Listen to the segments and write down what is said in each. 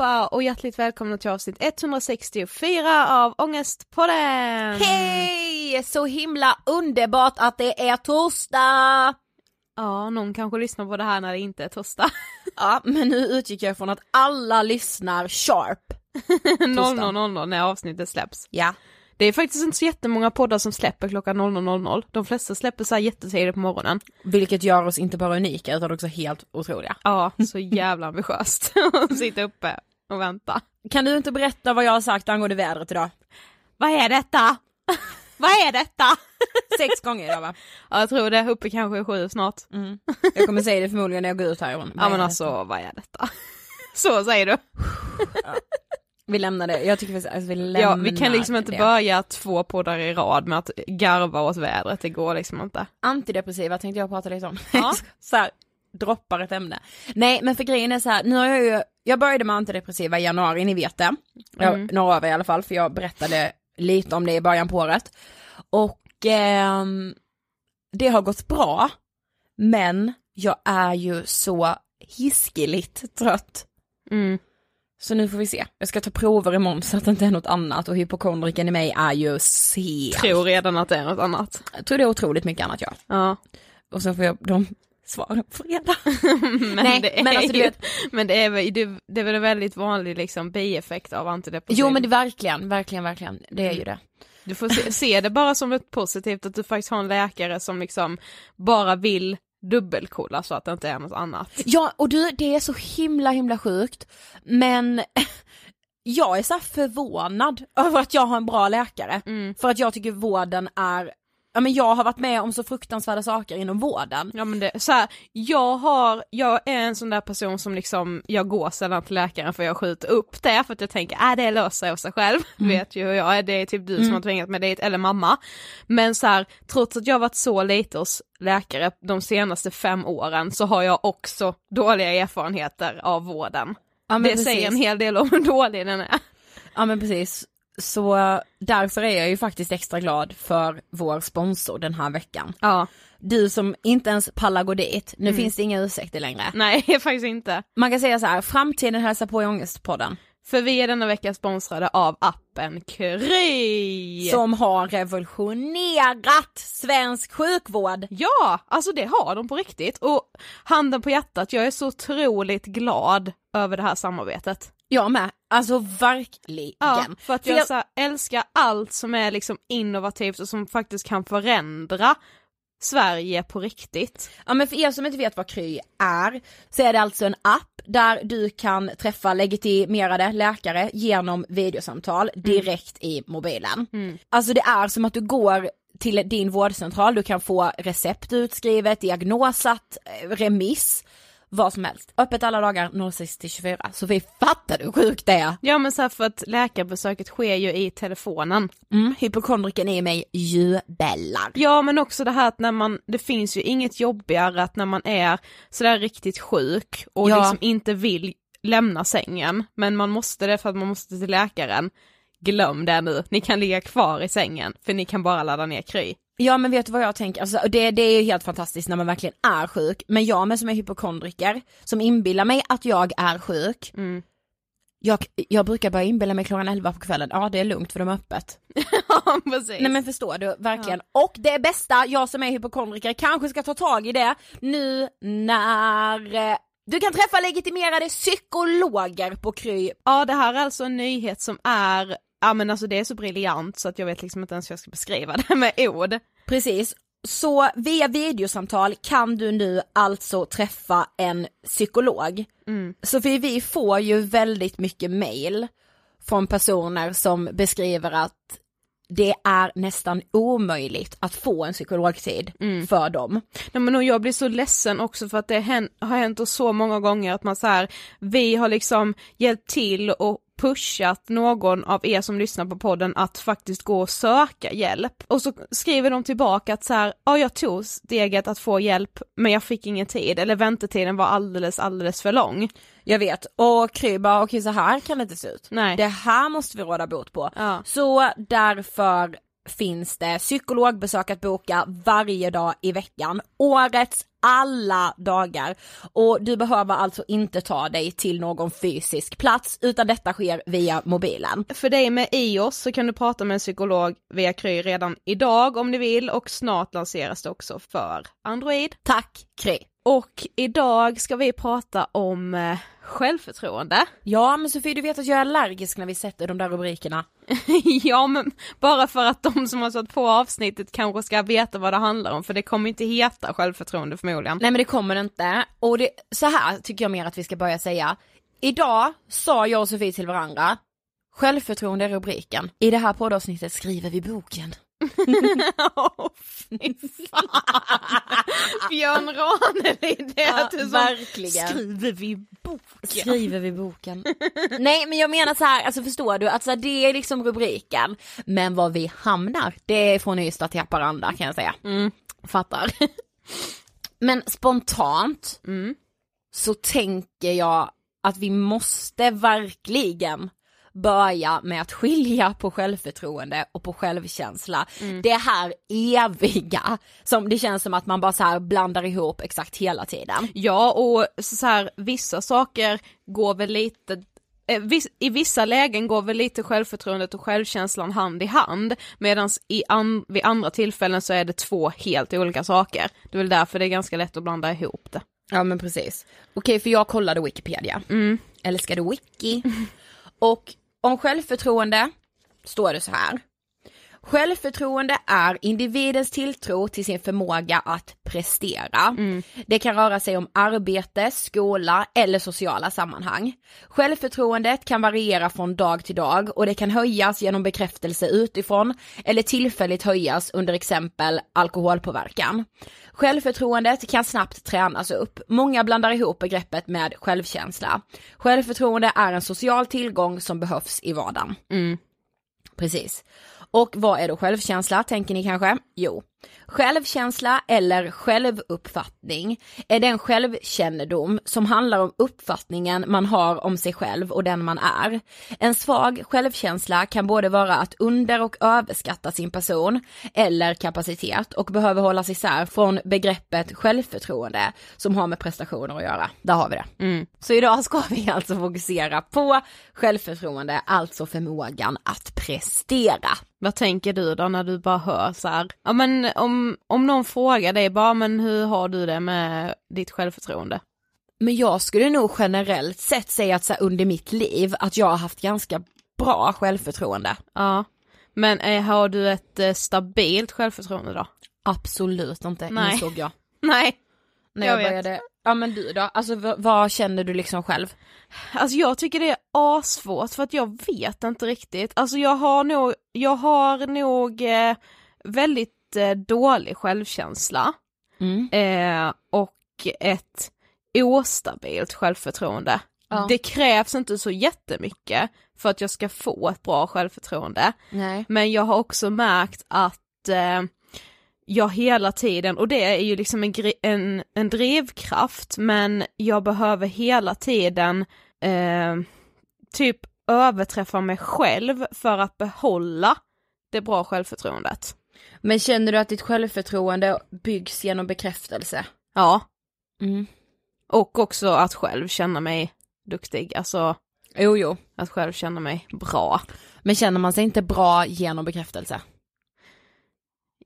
allihopa och hjärtligt välkomna till avsnitt 164 av Ångestpodden! Hej! Så himla underbart att det är torsdag! Ja, någon kanske lyssnar på det här när det inte är torsdag. Ja, men nu utgick jag från att alla lyssnar sharp. 00.00 när avsnittet släpps. Ja. Det är faktiskt inte så jättemånga poddar som släpper klockan 00.00. De flesta släpper så här jättetidigt på morgonen. Vilket gör oss inte bara unika utan också helt otroliga. Ja, så jävla ambitiöst att sitta uppe och vänta. Kan du inte berätta vad jag har sagt angående vädret idag? Vad är detta? Vad är detta? Sex gånger idag va? Ja, jag tror det. Uppe kanske sju snart. Mm. Jag kommer säga det förmodligen när jag går ut härifrån. Ja men alltså, vad är detta? Så säger du. Vi lämnar det, jag tycker alltså, vi lämnar Ja, vi kan liksom inte det. börja två poddar i rad med att garva åt vädret, det går liksom inte. Antidepressiva tänkte jag prata lite om. Ja. så här, droppar ett ämne. Nej men för grejen är så här, nu har jag ju, jag började med antidepressiva i januari, ni vet det. Jag, Mm. Några av er i alla fall, för jag berättade lite om det i början på året. Och ehm, det har gått bra, men jag är ju så hiskeligt trött. Mm. Så nu får vi se. Jag ska ta prover imorgon så att det inte är något annat och hypokondriken i mig är ju sen. Tror redan att det är något annat. Jag tror det är otroligt mycket annat ja. Ja. Och så får jag de svaren på fredag. men, Nej, det är men alltså, du vet- men det är väl, det, är väl en väldigt vanlig liksom bieffekt av antidepressiva. Jo men det verkligen, verkligen, verkligen. Det är ju det. Du får se, se det bara som ett positivt att du faktiskt har en läkare som liksom bara vill dubbelkolla så att det inte är något annat. Ja, och du, det är så himla himla sjukt, men jag är så förvånad över att jag har en bra läkare. För att jag tycker vården är, ja men jag har varit med om så fruktansvärda saker inom vården. Ja men det, så här, jag har, jag är en sån där person som liksom, jag går sällan till läkaren för jag skjuter upp det för att jag tänker, äh det löser sig av sig själv, du vet ju hur jag är, det är typ du som har tvingat mig dit, eller mamma. Men så här, trots att jag har varit så lite hos läkare de senaste fem åren så har jag också dåliga erfarenheter av vården. Ja, det precis. säger en hel del om hur dålig den är. Ja men precis. Så därför är jag ju faktiskt extra glad för vår sponsor den här veckan. Ja, Du som inte ens pallar gå dit, nu finns det inga ursäkter längre. nej faktiskt inte. Man kan säga så här, framtiden hälsar på i Ångestpodden. För vi är denna vecka sponsrade av appen Kry. Som har revolutionerat svensk sjukvård. Ja, alltså det har de på riktigt och handen på hjärtat, jag är så otroligt glad över det här samarbetet. Jag med, alltså verkligen. Ja, för att För jag, jag- älskar allt som är liksom innovativt och som faktiskt kan förändra Sverige på riktigt. Ja men för er som inte vet vad Kry är, så är det alltså en app där du kan träffa legitimerade läkare genom videosamtal direkt i mobilen. Alltså det är som att du går till din vårdcentral, du kan få recept utskrivet, diagnosat, eh, remiss, vad som helst. Öppet alla dagar 06 till 24, så vi fattar hur sjukt det är. Ja men så här för att läkarbesöket sker ju i telefonen. Mm, hypokondriken i mig jublar. Ja men också det här att när man, det finns ju inget jobbigare att när man är sådär riktigt sjuk och Ja. liksom inte vill lämna sängen, men man måste det för att man måste till läkaren. Glöm det nu, ni kan ligga kvar i sängen för ni kan bara ladda ner Kry. Ja men vet du vad jag tänker, alltså, det, det är ju helt fantastiskt när man verkligen är sjuk, men jag med som är hypokondriker, som inbillar mig att jag är sjuk, Mm. jag, jag brukar börja inbilla mig klockan 11 på kvällen, ja det är lugnt för de är öppet. Ja precis. Nej men förstår du, verkligen. Och det bästa, jag som är hypokondriker kanske ska ta tag i det nu när eh, du kan träffa legitimerade psykologer på Kry. Ja det här är alltså en nyhet som är, ja men alltså det är så briljant så att jag vet liksom inte ens hur jag ska beskriva det med ord. Precis. Så via videosamtal kan du nu alltså träffa en psykolog. Så för vi får ju väldigt mycket mail från personer som beskriver att det är nästan omöjligt att få en psykologtid för dem. Nej men jag blir så ledsen också för att det har hänt oss så många gånger att man så här, vi har liksom hjälpt till och pushat någon av er som lyssnar på podden att faktiskt gå och söka hjälp. Och så skriver de tillbaka att så här, ja jag tog steget att få hjälp men jag fick ingen tid eller väntetiden var alldeles alldeles för lång. Jag vet, och Kry bara okej så här kan det inte se ut. Nej. Det här måste vi råda bot på. Ja. Så därför finns det psykologbesök att boka varje dag i veckan, årets alla dagar. Och du behöver alltså inte ta dig till någon fysisk plats utan detta sker via mobilen. För dig med iOS så kan du prata med en psykolog via Kry redan idag om du vill och snart lanseras det också för Android. Tack Kry! Och idag ska vi prata om eh, självförtroende. Ja men Sofie du vet att jag är allergisk när vi sätter de där rubrikerna. ja men bara för att de som har satt på avsnittet kanske ska veta vad det handlar om för det kommer inte heta självförtroende förmodligen. Nej men det kommer det inte. Och det, så här tycker jag mer att vi ska börja säga. Idag sa jag och Sofie till varandra, självförtroende är rubriken. I det här poddavsnittet skriver vi boken. Åh fy fan. Björn Ranelid, det är Ja, att du verkligen. skriver vi boken. Skriver vi boken. Nej men jag menar så här, alltså förstår du, att så här, det är liksom rubriken. Men var vi hamnar, det är från Ystad till Haparanda kan jag säga. Fattar. Men spontant så tänker jag att vi måste verkligen börja med att skilja på självförtroende och på självkänsla. Det här eviga som det känns som att man bara så här blandar ihop exakt hela tiden. Ja och så här, vissa saker går väl lite eh, i vissa lägen går väl lite självförtroendet och självkänslan hand i hand medan i an, vid andra tillfällen så är det två helt olika saker. Det är väl därför det är ganska lätt att blanda ihop det. Ja men precis. Okej för jag kollade Wikipedia. Älskade Wiki. Och om självförtroende står det så här. Självförtroende är individens tilltro till sin förmåga att prestera. Det kan röra sig om arbete, skola eller sociala sammanhang. Självförtroendet kan variera från dag till dag och det kan höjas genom bekräftelse utifrån eller tillfälligt höjas under exempel alkoholpåverkan. Självförtroendet kan snabbt tränas upp. Många blandar ihop begreppet med självkänsla. Självförtroende är en social tillgång som behövs i vardagen. Precis. Och vad är då självkänsla tänker ni kanske? Jo, självkänsla eller självuppfattning är den självkännedom som handlar om uppfattningen man har om sig själv och den man är. En svag självkänsla kan både vara att under och överskatta sin person eller kapacitet och behöver hållas isär från begreppet självförtroende som har med prestationer att göra. Där har vi det. Så idag ska vi alltså fokusera på självförtroende, alltså förmågan att prestera. Vad tänker du då när du bara hör så här, ja men om, om någon frågar dig bara, men hur har du det med ditt självförtroende? Men jag skulle nog generellt sett säga att så här, under mitt liv att jag har haft ganska bra självförtroende. Ja. Men eh, har du ett eh, stabilt självförtroende då? Absolut inte, Nej. insåg jag. Nej. När Jag jag, vet. började, ja men du då, alltså v- vad känner du liksom själv? Alltså jag tycker det är asvårt för att jag vet inte riktigt. Alltså jag har nog, jag har nog eh, väldigt dålig självkänsla. Mm. Eh, och ett ostabilt självförtroende. Ja. Det krävs inte så jättemycket för att jag ska få ett bra självförtroende. Nej. Men jag har också märkt att eh, jag hela tiden, och det är ju liksom en, en, en drivkraft, men jag behöver hela tiden eh, typ överträffa mig själv för att behålla det bra självförtroendet. Men känner du att ditt självförtroende byggs genom bekräftelse? Ja, Mm. och också att själv känna mig duktig, alltså Jo jo. att själv känna mig bra. Men känner man sig inte bra genom bekräftelse?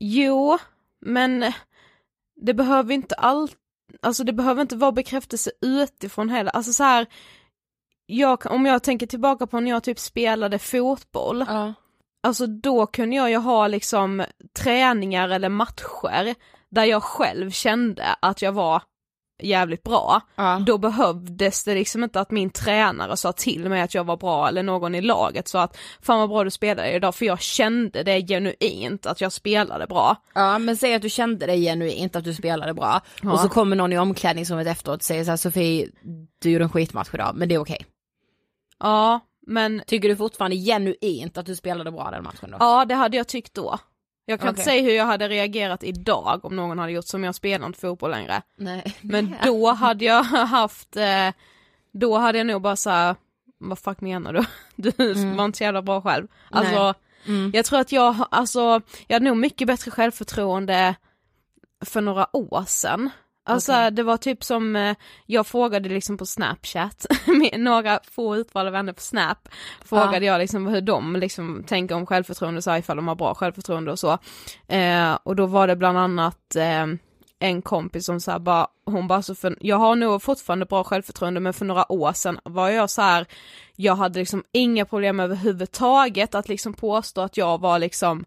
Jo, men det behöver inte allt, alltså det behöver inte vara bekräftelse utifrån heller, alltså så här, jag, om jag tänker tillbaka på när jag typ spelade fotboll, Ja. Alltså då kunde jag ju ha liksom träningar eller matcher där jag själv kände att jag var jävligt bra, Ja. då behövdes det liksom inte att min tränare sa till mig att jag var bra eller någon i laget sa att fan vad bra du spelade idag för jag kände det genuint att jag spelade bra. Ja men säg att du kände dig genuint att du spelade bra Ja. och så kommer någon i omklädningsrummet efteråt och säger så här Sofie, du gjorde en skitmatch idag men det är okej. Ja, men Tycker du fortfarande genuint att du spelade bra den matchen då? ja det hade jag tyckt då. Jag kan inte Okej. säga hur jag hade reagerat idag om någon hade gjort som jag spelar inte fotboll längre. Nej. Men då hade jag haft, eh, då hade jag nog bara såhär, vad fuck menar du? Du var inte så jävla bra själv. Alltså, Mm. Mm. jag tror att jag, alltså, jag hade nog mycket bättre självförtroende för några år sedan. Alltså Okej. det var typ som, eh, jag frågade liksom på snapchat, några få utvalda vänner på snap, frågade jag liksom hur de liksom tänker om självförtroende, så ifall de har bra självförtroende och så. Eh, och då var det bland annat eh, en kompis som så här bara, hon bara så för, jag har nog fortfarande bra självförtroende men för några år sedan var jag så här, jag hade liksom inga problem överhuvudtaget att liksom påstå att jag var liksom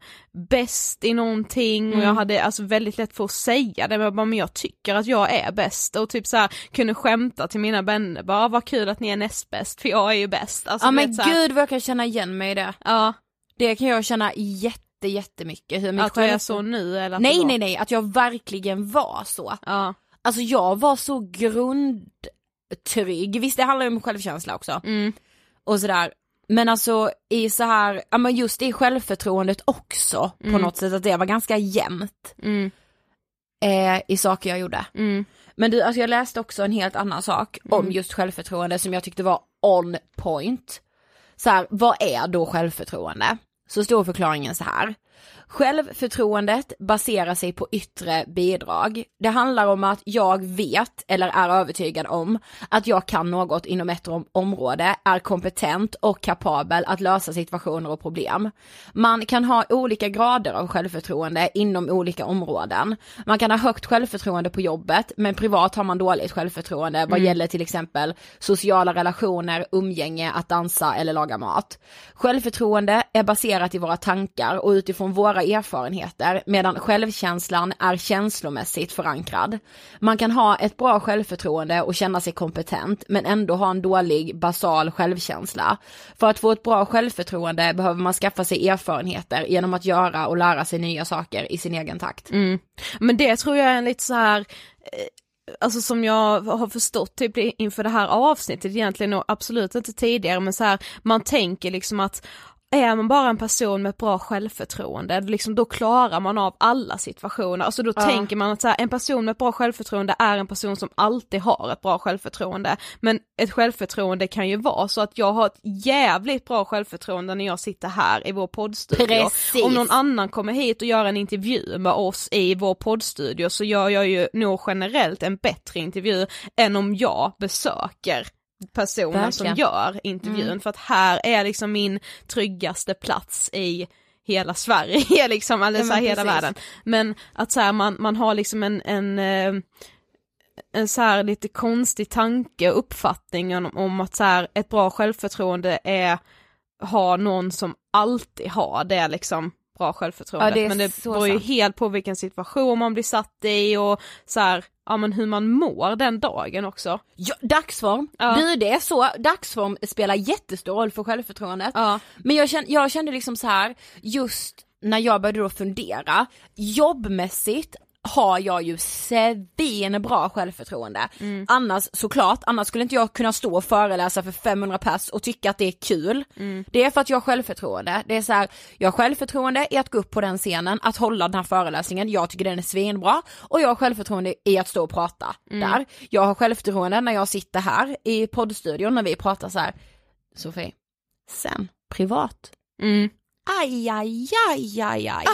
bäst i någonting och jag hade alltså väldigt lätt för att säga det men jag bara, men jag tycker att jag är bäst och typ så här kunde skämta till mina vänner bara vad kul att ni är näst bäst för jag är ju bäst. Alltså, Ja men vet, så här, gud vad jag kan känna igen mig i det. Ja, Det kan jag känna jätte jättemycket. Hur mitt att jag är så nu eller Nej nej nej, att jag verkligen var så. Ja, Alltså jag var så grundtrygg, visst det handlar ju om självkänsla också. mm, Och sådär. Men alltså i så här, ja men just i självförtroendet också på Mm. något sätt att det var ganska jämnt mm, eh, i saker jag gjorde. mm, Men du, alltså jag läste också en helt annan sak om just självförtroende som jag tyckte var on point. Så här, vad är då självförtroende? Så står förklaringen så här. Självförtroendet baserar sig på yttre bidrag. Det handlar om att jag vet eller är övertygad om att jag kan något inom ett om- område, är kompetent och kapabel att lösa situationer och problem. Man kan ha olika grader av självförtroende inom olika områden. Man kan ha högt självförtroende på jobbet, men privat har man dåligt självförtroende vad gäller till exempel sociala relationer, umgänge, att dansa eller laga mat. Självförtroende är baserat i våra tankar och utifrån utifrån våra erfarenheter medan självkänslan är känslomässigt förankrad. Man kan ha ett bra självförtroende och känna sig kompetent men ändå ha en dålig basal självkänsla. För att få ett bra självförtroende behöver man skaffa sig erfarenheter genom att göra och lära sig nya saker i sin egen takt. Mm. Men det tror jag är en lite så här eh, alltså som jag har förstått typ inför det här avsnittet egentligen och absolut inte tidigare men så här man tänker liksom att är man bara en person med bra självförtroende, liksom då klarar man av alla situationer, alltså då Ja. tänker man att så här, en person med bra självförtroende är en person som alltid har ett bra självförtroende, men ett självförtroende kan ju vara så att jag har ett jävligt bra självförtroende när jag sitter här i vår poddstudio. Precis. Om någon annan kommer hit och gör en intervju med oss i vår poddstudio så gör jag ju nog generellt en bättre intervju än om jag besöker personen som Verkligen. gör intervjun Mm. för att här är liksom min tryggaste plats i hela Sverige liksom, eller Ja, så här, hela världen. Men att så här, man, man har liksom en, en eh, en så här lite konstig tanke och uppfattning om, om att så här, ett bra självförtroende är ha någon som alltid har det liksom bra självförtroende. Ja, det men det beror ju sant. helt på vilken situation man blir satt i och så här, ja men hur man mår den dagen också. Ja, dagsform, Ja. du det är så, dagsform spelar jättestor roll för självförtroendet. Ja. Men jag kände, jag kände liksom så här, just när jag började då fundera, jobbmässigt har jag ju svinbra självförtroende. Annars såklart, annars skulle inte jag kunna stå och föreläsa för 500 pers och tycka att det är kul. Det är för att jag har självförtroende. Det är så här, jag har självförtroende i att gå upp på den scenen, att hålla den här föreläsningen, jag tycker den är svinbra och jag har självförtroende i att stå och prata där. Jag har självförtroende när jag sitter här i poddstudion när vi pratar så här. Sofie, sen privat. Mm. Aj, aj, aj, aj, aj.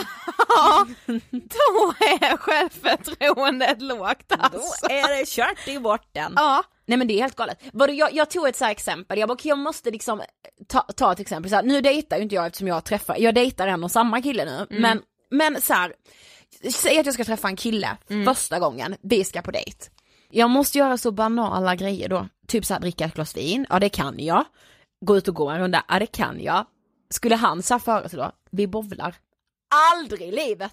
Ja, då är självförtroendet lågt alltså. Då är det kört i botten. Ja. Nej men det är helt galet. Jag, jag tog ett så här exempel, jag bara okej, jag måste liksom ta, ta ett exempel, så här, nu dejtar ju inte jag eftersom jag träffar, jag dejtar en och samma kille nu, men, men så här, säg att jag ska träffa en kille första gången, vi ska på dejt. Jag måste göra så banala grejer då, typ så här dricka ett glas vin, ja det kan jag. Gå ut och gå en runda, ja det kan jag. Skulle han så här föreslå, vi bowlar. Aldrig i livet!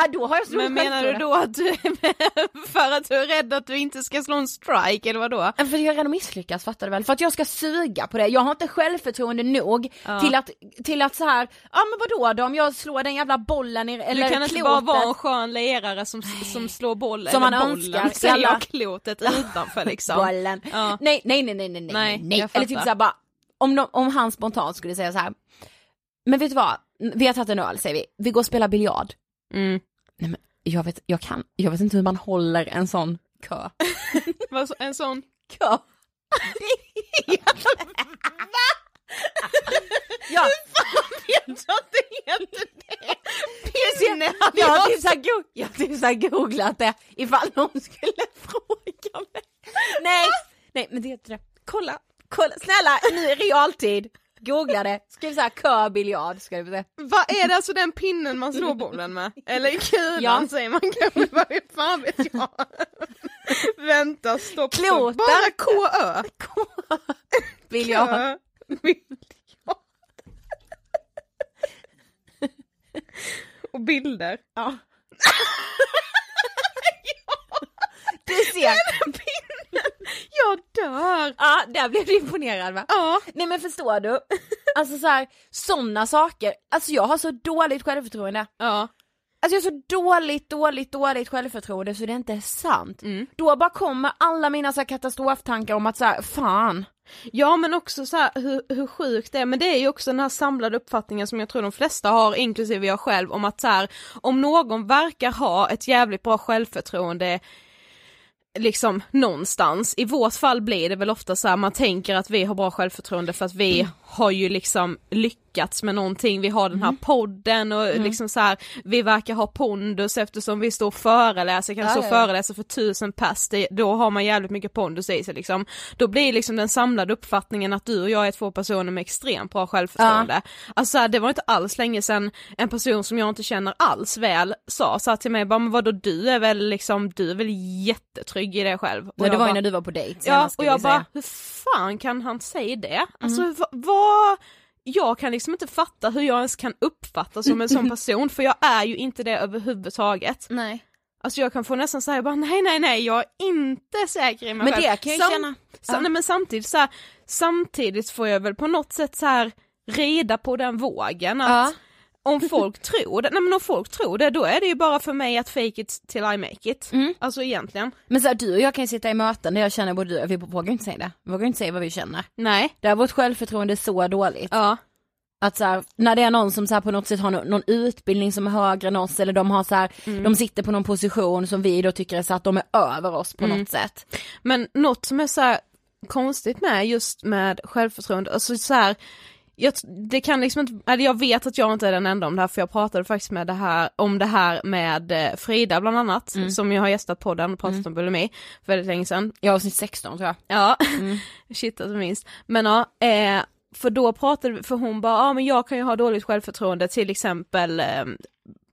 Ja, då har jag så Men menar du då att du, för att du är rädd att du inte ska slå en strike eller vadå? Ja, För jag är redan misslyckats fattar du väl? För att jag ska suga på det, jag har inte självförtroende nog Ja. till att, till att så här, ja men vadå då om jag slår den jävla bollen i, eller du kan inte klotet. bara vara en skön lirare som, som slår bollen, Som eller man bollen, önskar säger alla- klotet utanför liksom. bollen. Ja. Nej, nej, nej, nej, nej, nej, Nej, nej. Eller typ fattar. såhär bara, om, de, om han spontant skulle säga så här. men vet du vad, vi har tagit en öl säger vi, vi går och spelar biljard. Mm. Nej men jag vet, jag kan, jag vet inte hur man håller en sån kö. Så- En sån Kö. ja. vet att det heter det! Pinne Jag har typ jag har typ så här googlat det ifall någon skulle fråga mig. Nej, nej men det heter det. Kolla, kolla, snälla nu i realtid. Googla det, skriv såhär kö biljard ska du se. Vad är det alltså den pinnen man slår bollen med? Eller kulan Ja. säger man kanske, vad fan vet jag? Vänta, stopp, stopp. Bara KÖ. Kö. Biljard. Och bilder. Ja. Du ser. Jag dör! Ja, där blev du imponerad va? Ja. Nej men förstår du? Alltså så här, sådana saker, alltså jag har så dåligt självförtroende. Ja. Alltså jag har så dåligt, dåligt, dåligt självförtroende så det inte är sant. Mm. Då bara kommer alla mina så här katastroftankar om att så här, fan. Ja men också så här, hur, hur sjukt det är, men det är ju också den här samlade uppfattningen som jag tror de flesta har, inklusive jag själv, om att så här, om någon verkar ha ett jävligt bra självförtroende liksom någonstans, i vårt fall blir det väl ofta så här, man tänker att vi har bra självförtroende för att vi har ju liksom lyckats med någonting, vi har den här podden och liksom så här, vi verkar ha pondus eftersom vi står och föreläser, kan Ja, stå ja, och ja. föreläser för tusen pers, det, då har man jävligt mycket pondus i sig liksom. Då blir liksom den samlade uppfattningen att du och jag är två personer med extremt bra självförtroende. Alltså så här, det var inte alls länge sedan en person som jag inte känner alls väl sa så till mig, bara men vadå du är väl liksom, du är väl jättetrygg i dig själv. Och Nej, det var ju bara, när du var på dejt Ja, och jag bara, hur fan kan han säga det? Alltså vad, vad jag kan liksom inte fatta hur jag ens kan uppfattas som en sån person för jag är ju inte det överhuvudtaget. Nej. Alltså jag kan få nästan säga bara nej nej nej jag är inte säker i mig Men själv. det kan jag ju känna. Sa- Ja. nej, men samtidigt så här, samtidigt får jag väl på något sätt så här rida på den vågen att Ja. Om folk tror det, nej men om folk tror det då är det ju bara för mig att fake it till I make it. Mm. Alltså egentligen. Men så här, du och jag kan ju sitta i möten där jag känner både du och vi vågar inte säga det. Vi vågar inte säga vad vi känner. Nej. Där är vårt självförtroende är så dåligt. Ja. Att så här, när det är någon som så på något sätt har någon, någon utbildning som är högre än oss eller de har så här, Mm. de sitter på någon position som vi då tycker är så att de är över oss på Mm. något sätt. Men något som är så här konstigt med just med självförtroende, alltså så här, jag, det kan liksom inte, eller jag vet att jag inte är den enda om det här för jag pratade faktiskt med det här, om det här med eh, Frida bland annat, som jag har gästat podden och pratat om bulimi för väldigt länge sedan. Jag har avsnitt 16 tror jag. Ja, shit alltså minst. Men ja, eh, för då pratade för hon bara, ja men jag kan ju ha dåligt självförtroende till exempel eh,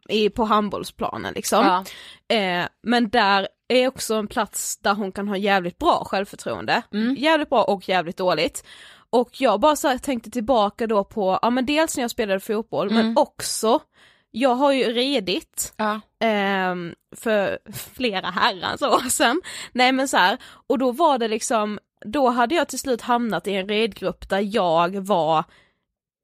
i, på handbollsplanen liksom. Ja. Eh, men där är också en plats där hon kan ha jävligt bra självförtroende. Mm. Jävligt bra och jävligt dåligt. Och jag bara så här tänkte tillbaka då på, ja men dels när jag spelade fotboll men också, jag har ju ridit Ja. ehm, för flera herrans år sedan. Nej men så här, och då var det liksom, då hade jag till slut hamnat i en ridgrupp där jag var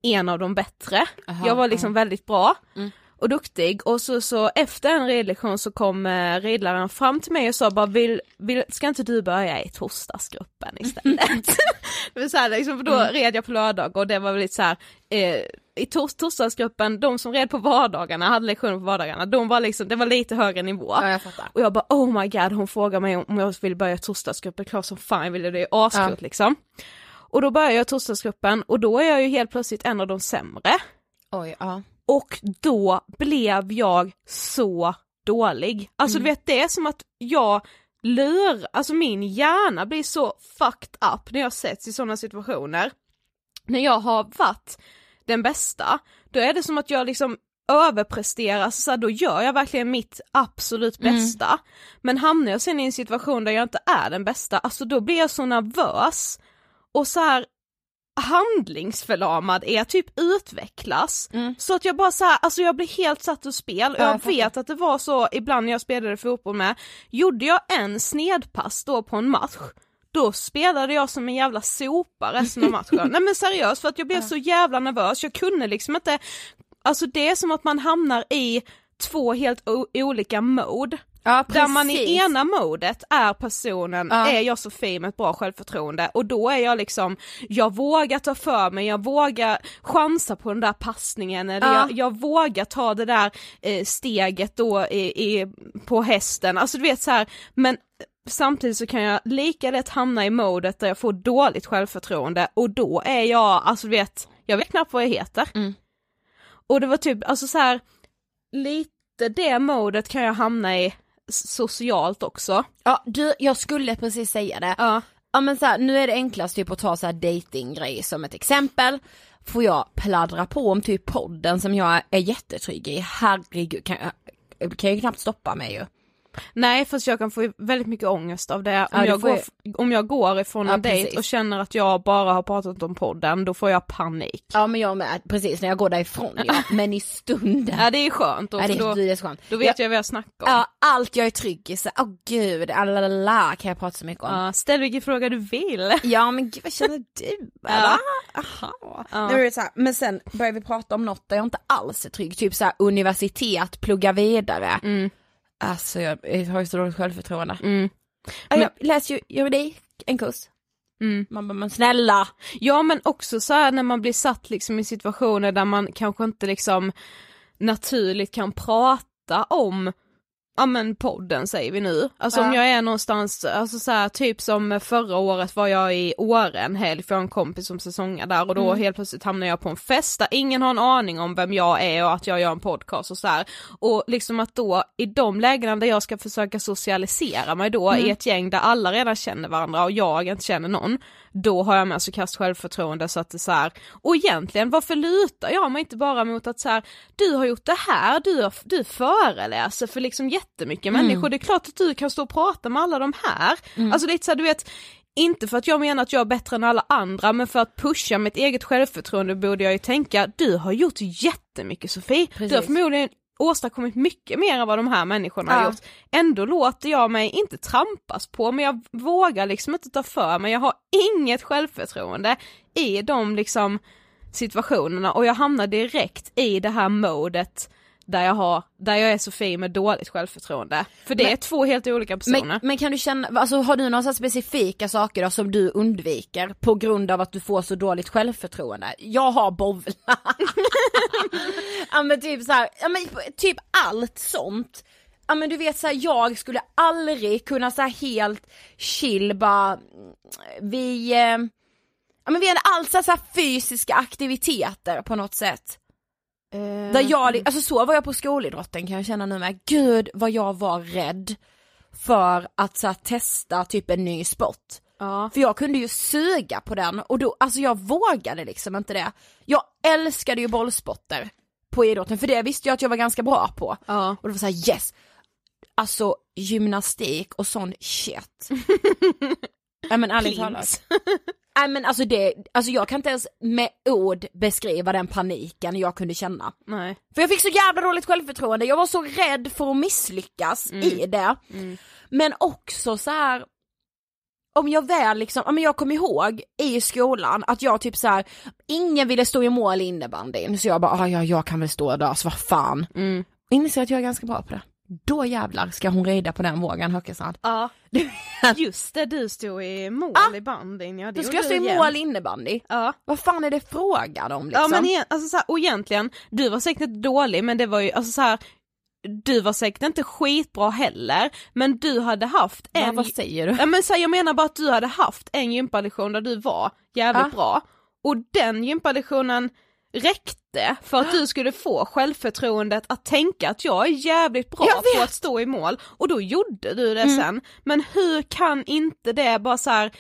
en av de bättre. Aha, jag var liksom väldigt bra Mm. Och duktig och så, så efter en ridlektion så kom eh, ridläraren fram till mig och sa bara vill, vill, ska inte du börja i torsdagsgruppen istället? det var så här, liksom, för då Mm. red jag på lördag och det var väl lite så här, eh, i tors, torsdagsgruppen, de som red på vardagarna, hade lektioner på vardagarna, de var liksom, det var lite högre nivå. ja, jag. Och jag bara oh my god, hon frågar mig om jag vill börja i torsdagsgruppen, klart som fan vill jag det, askult Ja. liksom. Och då börjar jag torsdagsgruppen och då är jag ju helt plötsligt en av de sämre. Oj, ja. Och då blev jag så dålig. Alltså du vet det är som att jag lur, alltså min hjärna blir så fucked up när jag sätts i sådana situationer. När jag har varit den bästa, då är det som att jag liksom överpresterar, så, då gör jag verkligen mitt absolut bästa. Men hamnar jag sen i en situation där jag inte är den bästa, alltså då blir jag så nervös och så här handlingsförlamad är typ utvecklas. Så att jag bara så här, alltså jag blir helt satt ur spel och Ja, jag, jag vet att det var så ibland när jag spelade fotboll med, gjorde jag en snedpass då på en match, då spelade jag som en jävla sopa resten av matchen. Nej men seriöst för att jag blev så jävla nervös, jag kunde liksom inte, alltså det är som att man hamnar i två helt olika mode. Ja, Där man i ena modet är personen, Ja. är jag Sofie med ett bra självförtroende och då är jag liksom, jag vågar ta för mig, jag vågar chansa på den där passningen eller Ja. jag, jag vågar ta det där eh, steget då i, i, på hästen, alltså du vet så här, men samtidigt så kan jag lika lätt hamna i modet där jag får dåligt självförtroende och då är jag, alltså du vet, jag vet knappt vad jag heter. Mm. Och det var typ, alltså så här, lite det modet kan jag hamna i socialt också. Ja, du, jag skulle precis säga det. Ja. Ja men så här, nu är det enklast typ att ta så här datinggrej som ett exempel. Får jag pladdra på om typ podden som jag är jättetrygg i, herregud kan jag, kan ju knappt stoppa mig ju. Nej fast jag kan få väldigt mycket ångest av det. Om, Ja, jag, går, jag- om jag går ifrån Ja, en dejt precis. och känner att jag bara har pratat om podden, då får jag panik. Ja men jag med, precis när jag går därifrån ja, men i stunden. Ja det är skönt, då, Ja, det, då, är så skönt. då vet jag vad jag snackar om. Ja, allt jag är trygg i, så, åh gud, alala kan jag prata så mycket om. Ja, ställ vilken fråga du vill. Ja men gud vad känner du? Eller? Aha. Ja. Nej, men, det är så här, men sen börjar vi prata om något där jag inte alls är trygg, typ så här universitet, plugga vidare. Mm. Alltså jag, jag har ju så dåligt självförtroende. Mm. Ja, Men- jag läser ju juridik, en kurs. Mm. Man bara, men snälla. Ja men också så här när man blir satt liksom i situationer där man kanske inte liksom naturligt kan prata om ja men podden säger vi nu. Alltså om Ja. jag är någonstans, alltså så här, typ som förra året var jag i Åre en helg för jag har en kompis som säsongar där och då helt plötsligt hamnar jag på en fest där ingen har en aning om vem jag är och att jag gör en podcast och så här. Och liksom att då i de lägena där jag ska försöka socialisera mig då i ett gäng där alla redan känner varandra och jag inte känner någon, då har jag med så kast självförtroende så att det så här, och egentligen varför lutar jag mig inte bara mot att så här, du har gjort det här, du, har, du föreläser för liksom jättemycket människor, det är klart att du kan stå och prata med alla de här. Alltså lite så här, du vet, inte för att jag menar att jag är bättre än alla andra, men för att pusha mitt eget självförtroende borde jag ju tänka, du har gjort jättemycket Sofie. Du har Precis. förmodligen åstadkommit mycket mer än vad de här människorna har Ja. gjort. Ändå låter jag mig inte trampas på, men jag vågar liksom inte ta för mig, jag har inget självförtroende i de liksom situationerna och jag hamnar direkt i det här modet där jag har, där jag är Sofie med dåligt självförtroende. För det Men- är två helt olika personer. Men, men kan du känna, alltså har du några specifika saker då som du undviker på grund av att du får så dåligt självförtroende? Jag har bovla. ja men typ så här, ja men typ allt sånt. Ja men du vet så här, jag skulle aldrig kunna så här helt chill bara, mm, vi, eh, ja men vi hade allt så här, så här fysiska aktiviteter på något sätt. Eh, Där jag, alltså så var jag på skolidrotten kan jag känna nu med, gud vad jag var rädd för att så här, testa typ en ny sport. ja. För jag kunde ju suga på den och då, alltså jag vågade liksom inte det. Jag älskade ju bollsporter på idrotten för det visste jag att jag var ganska bra på. Ja. Och det var såhär yes, alltså gymnastik och sån shit. Nej men ärligt talat. Nej men alltså det, alltså jag kan inte ens med ord beskriva den paniken jag kunde känna. Nej. För jag fick så jävla dåligt självförtroende, jag var så rädd för att misslyckas i det. Men också så här. om jag väl liksom, ja men jag kommer ihåg i skolan att jag typ så här, ingen ville stå i mål i innebandyn så jag bara, ah, ja jag kan väl stå där så vad fan. Mm. Inser att jag är ganska bra på det. Då jävlar ska hon rida på den vågen Höckesand. Ja. Just det, du stod i mål i bandyn. Ja, det Då ska jag stå i jämt. mål innebandy. Ja. Vad fan är det frågan om liksom? Ja men igen, alltså så här, och egentligen, du var säkert inte dålig men det var ju alltså så här. Du var säkert inte skitbra heller, men du hade haft en... vad säger du? Ja men så här, jag menar bara att du hade haft en gympalektion där du var jävligt Ja. bra, och den gympalektionen räckte för att du skulle få självförtroendet att tänka att jag är jävligt bra på. Mm. att stå i mål, och då gjorde du det sen. Men hur kan inte det bara så här,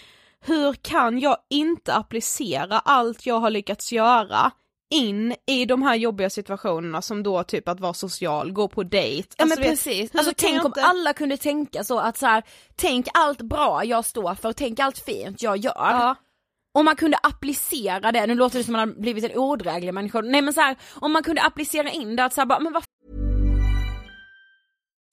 hur kan jag inte applicera allt jag har lyckats göra in i de här jobbiga situationerna som då typ att vara social, gå på dejt. Ja Alltså, men precis, alltså tänk om inte- alla kunde tänka så att så här, tänk allt bra jag står för, tänk allt fint jag gör. Ja. Om man kunde applicera det, nu låter det som att man har blivit en odräglig människa, nej men så här, om man kunde applicera in det att så här, bara, men vad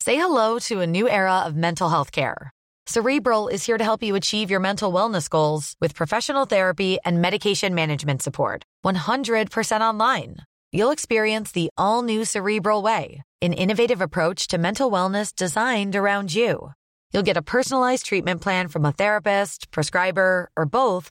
Say hello to a new era of mental health care. Cerebral is here to help you achieve your mental wellness goals with professional therapy and medication management support. 100% online. You'll experience the all new Cerebral Way, an innovative approach to mental wellness designed around you. You'll get a personalized treatment plan from a therapist, prescriber, or both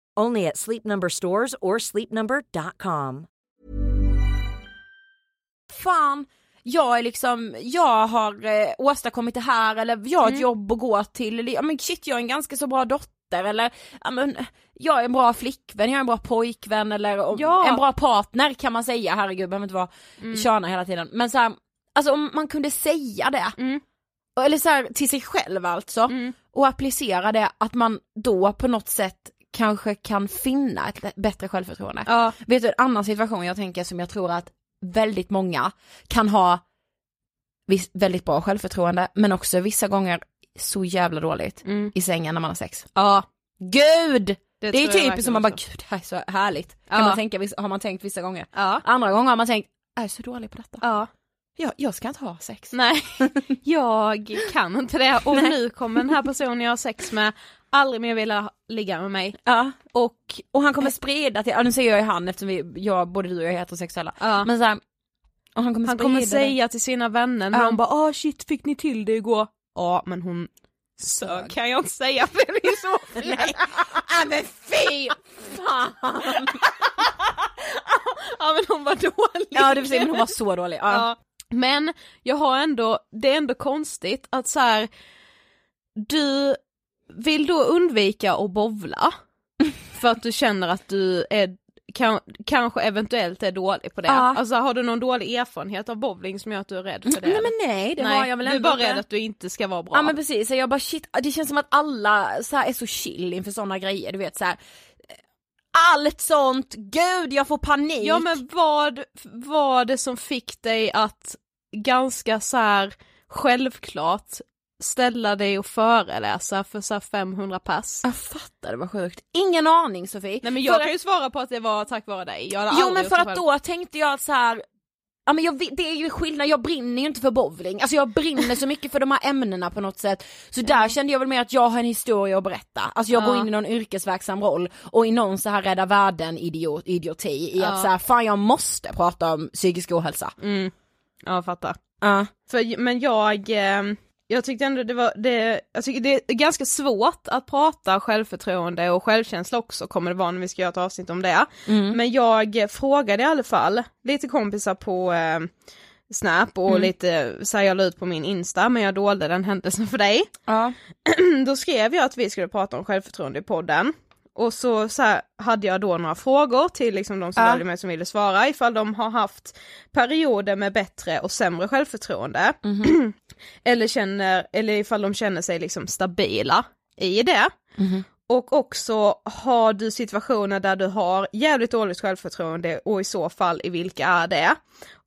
Only at Sleep Number stores or sleepnumber.com. fan, jag är liksom, jag har eh, åstadkommit det här eller jag har ett Mm. jobb att gå till, ja men shit jag är en ganska så bra dotter eller ja men jag är en bra flickvän, jag är en bra pojkvän eller Ja. en bra partner kan man säga, herregud behöver inte vara Mm. köna hela tiden. Men så här, alltså om man kunde säga det, Mm. eller så här, till sig själv alltså, Mm. och applicera det att man då på något sätt kanske kan finna ett bättre självförtroende. Ja. Vet du en annan situation jag tänker som jag tror att väldigt många kan ha väldigt bra självförtroende men också vissa gånger så jävla dåligt Mm. i sängen när man har sex. Ja. Gud! Det, är tror jag typ som man bara gud det här är så härligt. Kan Ja. man tänka, har man tänkt vissa gånger. Ja. Andra gånger har man tänkt är så dålig på detta. Ja. Jag, jag ska inte ha sex. Nej, jag kan inte det och nu kommer den här personen jag har sex med aldrig mer vilja ligga med mig. Ja. Och, Och han kommer sprida till, ja nu säger jag ju han eftersom vi, jag, både du och jag är heterosexuella. ja. Men så här, och han kommer han kommer det. säga till sina vänner när Ja. de bara ah shit fick ni till det igår? Ja men hon sög kan jag inte säga för det är så fel. Nej, ah, men fy fan! ja men hon var dålig. Ja det vill säga, men hon var så dålig. Ja. Ja. Men jag har ändå, det är ändå konstigt att så här, du vill då undvika att bovla för att du känner att du är kan, kanske eventuellt är dålig på det. Ja. Alltså har du någon dålig erfarenhet av bowling som gör att du är rädd för det? Nej men nej det Nej, har jag väl du är ändå bara rädd att du inte ska vara bra. Ja men precis, jag bara shit, det känns som att alla så är så chill inför sådana grejer, du vet så här. Allt sånt, gud jag får panik! Ja men vad var det som fick dig att ganska så här självklart ställa dig och föreläsa för så här 500 pass? Jag fattar det var sjukt. Ingen aning Sofie. Nej men jag För kan ju svara på att det var tack vare dig. Jag Jo men för att själv. då tänkte jag att så här. Ja men jag, det är ju skillnad, jag brinner ju inte för bowling, alltså jag brinner så mycket för de här ämnena på något sätt. Så där kände jag väl mer att jag har en historia att berätta, alltså jag går Ja. in i någon yrkesverksam roll och i någon så här rädda världen idiot, idioti i Ja. att så här, fan jag måste prata om psykisk ohälsa. Mm. Ja fattar. Ja. För, men jag, eh, jag tyckte ändå det var, det, tycker det är ganska svårt att prata självförtroende och självkänsla också kommer det vara när vi ska göra ett avsnitt om det. Mm. Men jag frågade i alla fall lite kompisar på eh, Snap och Mm. lite så här, jag la ut på min Insta men jag dolde den händelsen för dig. Ja. Då skrev jag att vi skulle prata om självförtroende i podden. Och så, så här, hade jag då några frågor till liksom de som Ja. följde mig som ville svara ifall de har haft perioder med bättre och sämre självförtroende. Mhm. eller, känner, eller ifall de känner sig liksom stabila i det. Mhm. Och också har du situationer där du har jävligt dåligt självförtroende och i så fall i vilka är det?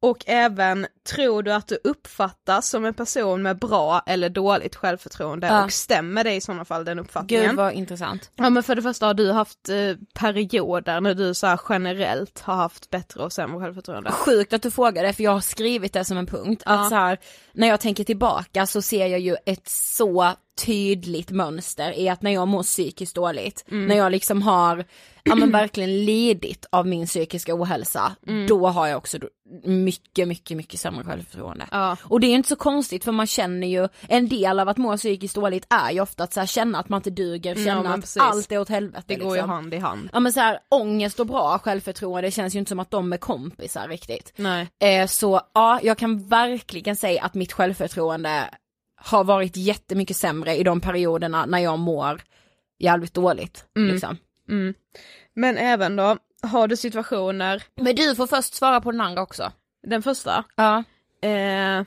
Och även tror du att du uppfattas som en person med bra eller dåligt självförtroende Ja. och stämmer det i sådana fall den uppfattningen? Gud vad intressant. Ja men för det första har du haft eh, perioder när du så generellt har haft bättre och sämre självförtroende. Sjukt att du frågar det för jag har skrivit det som en punkt. Ja. Att så här, när jag tänker tillbaka så ser jag ju ett så tydligt mönster i att när jag mår psykiskt dåligt, Mm. när jag liksom har, ja men verkligen lidit av min psykiska ohälsa, Mm. då har jag också mycket, mycket, mycket sämre självförtroende. Ja. Och det är inte så konstigt för man känner ju, en del av att må psykiskt dåligt är ju ofta att så här, känna att man inte duger, Ja, känna men att allt är åt helvete. Det går ju liksom. hand i hand. Ja men så här, ångest och bra självförtroende känns ju inte som att de är kompisar riktigt. Nej. Eh, så ja, jag kan verkligen säga att mitt självförtroende har varit jättemycket sämre i de perioderna när jag mår jävligt dåligt. Mm. Liksom. Mm. Men även då, har du situationer, Men du får först svara på den andra också. den första, Ja. Eh,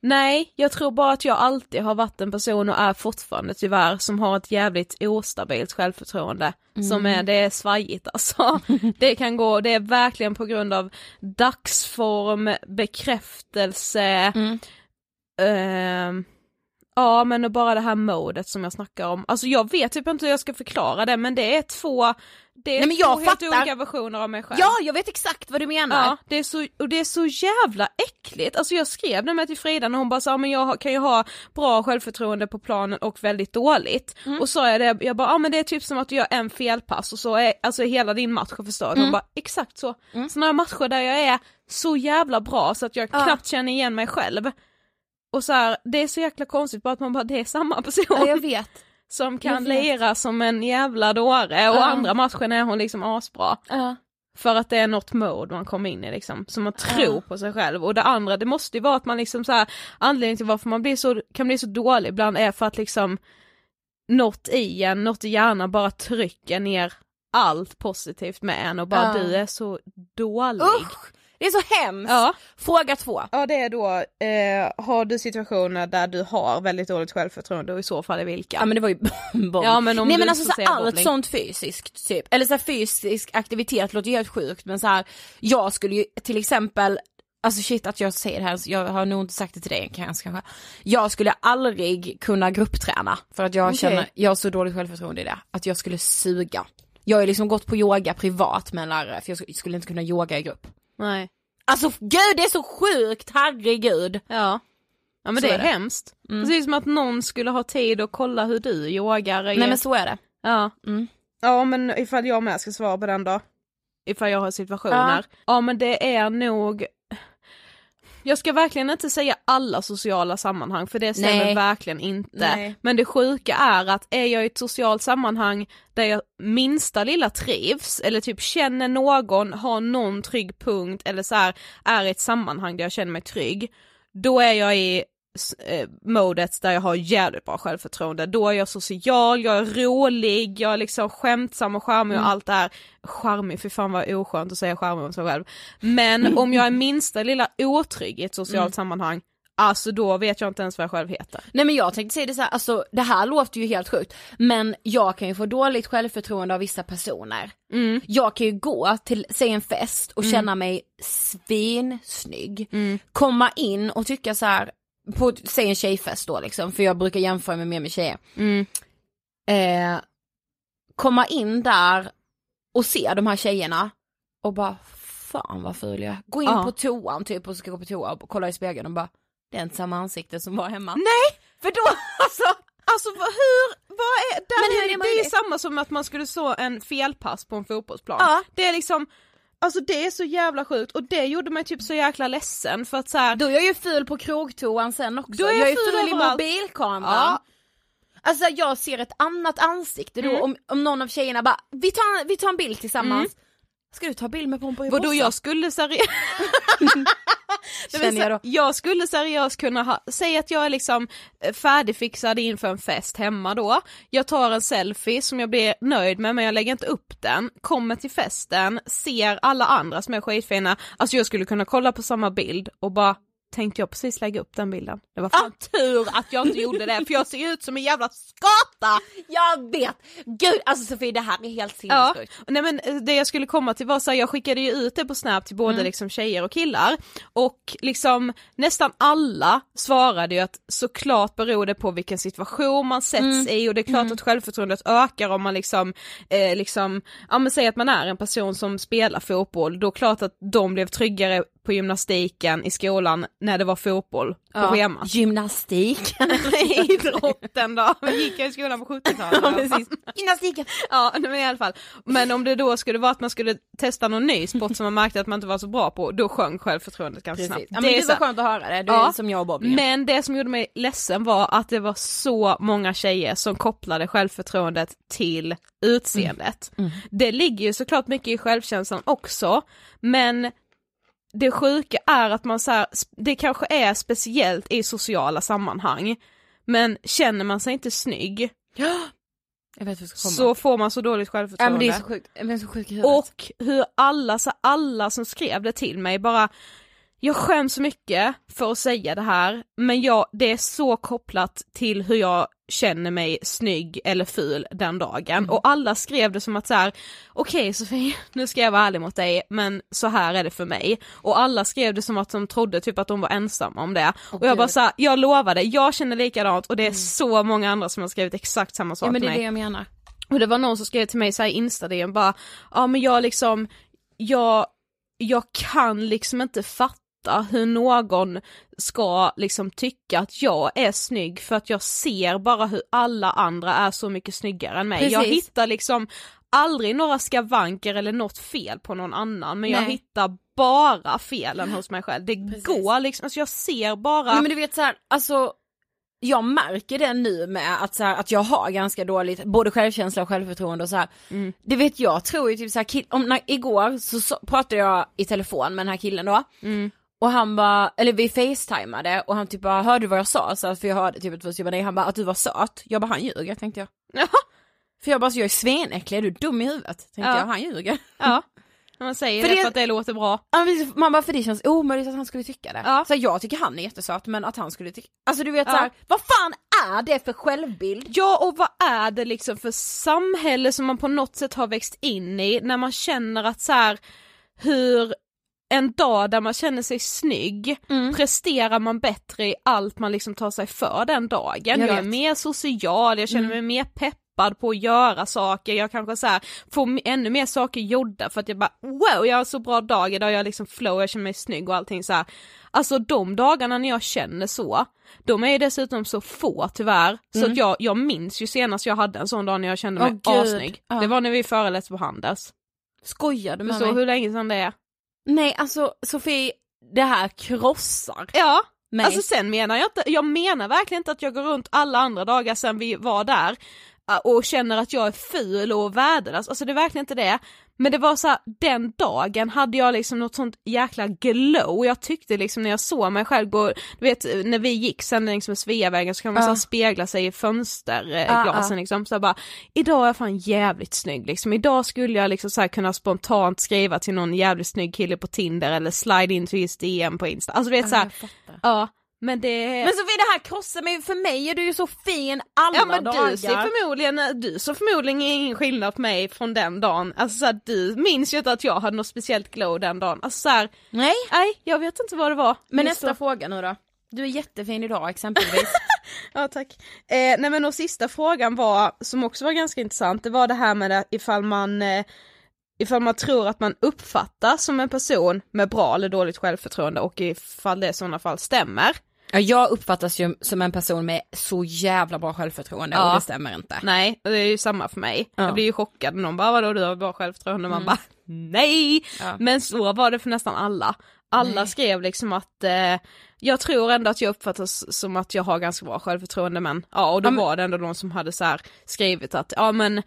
nej, jag tror bara att jag alltid har varit en person och är fortfarande tyvärr som har ett jävligt ostabilt självförtroende. Som är, det är svajigt alltså. det kan gå, det är verkligen på grund av dagsform, bekräftelse, Mm. ehm, Ja men och bara det här modet som jag snackar om, alltså jag vet typ inte hur jag ska förklara det men det är två, det är Nej, två helt fattar. olika versioner av mig själv. ja, jag vet exakt vad du menar. Ja, det är så, och det är så jävla äckligt. Alltså jag skrev det med till Frida när hon bara sa men jag kan ju ha bra självförtroende på planen och väldigt dåligt. Mm. Och sa jag det, jag bara ja men det är typ som att du gör en felpass och så är alltså hela din match förstörd. Hon Mm. bara exakt så. Sådana matcher där jag är så jävla bra så att jag Ja. knappt känner igen mig själv. Och så här, det är så jäkla konstigt bara att man bara det är samma person Ja, jag vet. som kan lira som en jävla dåre och Ja. andra matchen är hon liksom asbra. Ja. För att det är något mode man kommer in i liksom, så man tror på sig själv. Och det andra, det måste ju vara att man liksom så här, anledningen till varför man blir så, kan bli så dålig ibland är för att liksom något i en, något i hjärnan bara trycker ner allt positivt med en och bara du är så dålig. Usch, det är så hemskt. Ja. Fråga två. Ja det är då, eh, har du situationer där du har väldigt dåligt självförtroende och i så fall i vilka? Ja men det var ju. Ja, men om Nej men alltså så allt bowling. sånt fysiskt typ, eller så fysisk aktivitet låter ju helt sjukt men så här, jag skulle ju till exempel Alltså shit att jag säger det här, jag har nog inte sagt det till dig kanske. Jag skulle aldrig kunna gruppträna för att jag Okej. känner, jag har så dåligt självförtroende i det, att jag skulle suga. Jag har liksom gått på yoga privat med en lärare för jag skulle inte kunna yoga i grupp. Nej. Alltså gud det är så sjukt, herregud. Ja. Ja men Så det är, är det. hemskt. Mm. Precis som att någon skulle ha tid att kolla hur du yogar. Nej men så är det. Ja. Mm. Ja men ifall jag med ska svara på den då. Ifall jag har situationer. Ja, men det är nog jag ska verkligen inte säga alla sociala sammanhang för det stämmer Nej. verkligen inte. Nej. Men det sjuka är att är jag i ett socialt sammanhang där jag minsta lilla trivs eller typ känner någon, har någon trygg punkt eller så här är i ett sammanhang där jag känner mig trygg, då är jag i eh, modet där jag har jävligt bra självförtroende. Då är jag social, jag är rolig, jag är liksom skämtsam och charmig och allt det här. Charmig, för fan vad oskönt att säga charmig om sig själv. Men om jag är minsta lilla otrygg i ett socialt sammanhang, alltså då vet jag inte ens vad jag själv heter. Nej men jag tänkte säga det så här, alltså det här låter ju helt sjukt men jag kan ju få dåligt självförtroende av vissa personer. Mm. Jag kan ju gå till, säg en fest och känna mig svinsnygg, Mm. komma in och tycka så här på, säg en tjejfest då liksom, för jag brukar jämföra mig mer med tjejer. Mm. Eh, komma in där och se de här tjejerna och bara fan vad ful jag. Gå in Ja. på toan typ och ska gå på toa och kolla i spegeln och bara det är inte samma ansikte som var hemma. Nej! För då, alltså, Alltså hur, vad är, där Men hur är, det det är samma som att man skulle så en felpass på en fotbollsplan. Ja. Det är liksom, alltså det är så jävla sjukt och det gjorde mig typ så jäkla ledsen för att så här, Då är jag ju ful på krogtoan sen också. Då är jag jag är ful ful i mobilkameran. Ja. Alltså jag ser ett annat ansikte då Mm. om, om någon av tjejerna bara, vi tar, vi tar en bild tillsammans. Ska du ta bild med och vadå jag skulle seriöst Känner jag då. jag skulle seriöst kunna ha, säg att jag är liksom eh, färdigfixad inför en fest hemma då, jag tar en selfie som jag blir nöjd med men jag lägger inte upp den, kommer till festen, ser alla andra som är skitfina, alltså jag skulle kunna kolla på samma bild och bara tänkte jag precis lägga upp den bilden. Det var fan tur att jag inte gjorde det för jag ser ut som en jävla skata! Jag vet! Gud alltså Sofie det här är helt Ja, sinnessjukt. nej men eh, det jag skulle komma till var så här, jag skickade ju ut det på Snap till både liksom tjejer och killar. Och liksom nästan alla svarade ju att såklart beror det på vilken situation man sätts i. Och det är klart att självförtroendet ökar om man liksom, eh, liksom, ja men säg att man är en person som spelar fotboll, då är klart att de blev tryggare på gymnastiken i skolan när det var fotboll på Ja. schemat. Gymnastik. Idrotten då, vi gick jag i skolan på 70-talet. ja, precis. Gymnastiken. Ja men i alla fall. Men om det då skulle vara att man skulle testa någon ny sport som man märkte att man inte var så bra på, då sjönk självförtroendet ganska snabbt. Ja, men det, är var så- skönt att höra det, du Ja, är som jag och bowlingen. Men det som gjorde mig ledsen var att det var så många tjejer som kopplade självförtroendet till utseendet. Mm. Det ligger ju såklart mycket i självkänslan också, men det sjuka är att man så här, det kanske är speciellt i sociala sammanhang, men känner man sig inte snygg så får man så dåligt ja självförtroende. men det är så sjukt, är så sjuk i huvudet. Och hur alla, så alla som skrev det till mig bara jag skäms så mycket för att säga det här, men jag, det är så kopplat till hur jag känner mig snygg eller ful den dagen. Mm. Och alla skrev det som att så här: okej Sofie, nu ska jag vara ärlig mot dig, men så här är det för mig. Och alla skrev det som att de trodde typ att de var ensamma om det. och jag bara så här, jag lovade, jag känner likadant och det är så många andra som har skrivit exakt samma sak Mm. ja men till det är mig. det jag menar. Och det var någon som skrev till mig såhär i insta bara, ja men jag liksom, jag, jag kan liksom inte fatta hur någon ska liksom tycka att jag är snygg för att jag ser bara hur alla andra är så mycket snyggare än mig. Jag Precis. hittar liksom aldrig några skavanker eller något fel på någon annan men jag Nej. hittar bara felen hos mig själv. Det Precis. går liksom, alltså jag ser bara Nej men du vet så här, alltså jag märker det nu med att, så här, att jag har ganska dåligt både självkänsla och självförtroende och så här. Mm. Det vet jag tror ju typ så här, om, när, igår så, så pratade jag i telefon med den här killen då Mm. Och han bara, eller vi facetimade och han typ bara hörde du vad jag sa? Så, för jag hörde typ att, jag bara, han bara att du var söt, jag bara han ljuger tänkte jag. Jaha. För jag bara så jag är svenäcklig, är du dum i huvudet? Tänkte Ja. jag, han ljuger. ja, man säger För det det- för att det låter bra. Ja, Man bara för det känns omöjligt att han skulle tycka det. Ja. Så jag tycker han är jättesöt men att han skulle tycka, alltså du vet Ja. så här, vad fan är det för självbild? Ja och vad är det liksom för samhälle som man på något sätt har växt in i när man känner att så här hur en dag där man känner sig snygg Mm. presterar man bättre i allt man liksom tar sig för den dagen. Jag Jag, är mer social, jag känner Mm. mig mer peppad, på att göra saker, jag kanske så här får ännu mer saker gjorda för att jag bara wow, jag har så bra dag idag, jag är liksom flow, jag känner mig snygg och allting så här. Alltså de dagarna när jag känner så, de är ju dessutom så få tyvärr, så Mm. att jag, jag minns ju senast jag hade en sån dag när jag kände mig gud. assnygg. Ja. Det var när vi föreläste på Handels. Skojar du med Förstår mig? hur länge sedan det är? Nej alltså Sofie, det här krossar Ja, mig. Alltså sen menar jag inte, jag menar verkligen inte att jag går runt alla andra dagar sen vi var där och känner att jag är ful och värdelös, alltså det är verkligen inte det. Men det var så här, den dagen hade jag liksom något sånt jäkla glow, jag tyckte liksom när jag såg mig själv gå, du vet när vi gick sen längs med Sveavägen så kan man Ja. så spegla sig i fönsterglasen glasen ja. liksom, så bara, idag är jag fan jävligt snygg liksom, idag skulle jag liksom så kunna spontant skriva till någon jävligt snygg kille på Tinder eller slide in till his DM på Insta, alltså du vet så jag fattar. Ja, men det... Men Sofie det här krossar mig, för mig är du ju så fin alla ja men dagar. du ser förmodligen, du såg förmodligen ingen skillnad på mig från den dagen, alltså så här, du minns ju inte att jag hade något speciellt glow den dagen, alltså så här, Nej. nej jag vet inte vad det var. Men Just nästa då. fråga nu då. Du är jättefin idag exempelvis. Ja tack. Eh, nej men och sista frågan var, som också var ganska intressant, det var det här med det, ifall man eh, Ifall man tror att man uppfattas som en person med bra eller dåligt självförtroende och ifall det i sådana fall stämmer. Ja, jag uppfattas ju som en person med så jävla bra självförtroende Ja. och det stämmer inte. Nej, och det är ju samma för mig. Ja. Jag blir ju chockad när någon bara vadå du har bra självförtroende, man Mm. bara nej! Ja. Men så var det för nästan alla. Alla Nej. skrev liksom att eh, jag tror ändå att jag uppfattas som att jag har ganska bra självförtroende men ja och då Ja, var det ändå de som hade så här skrivit att ja men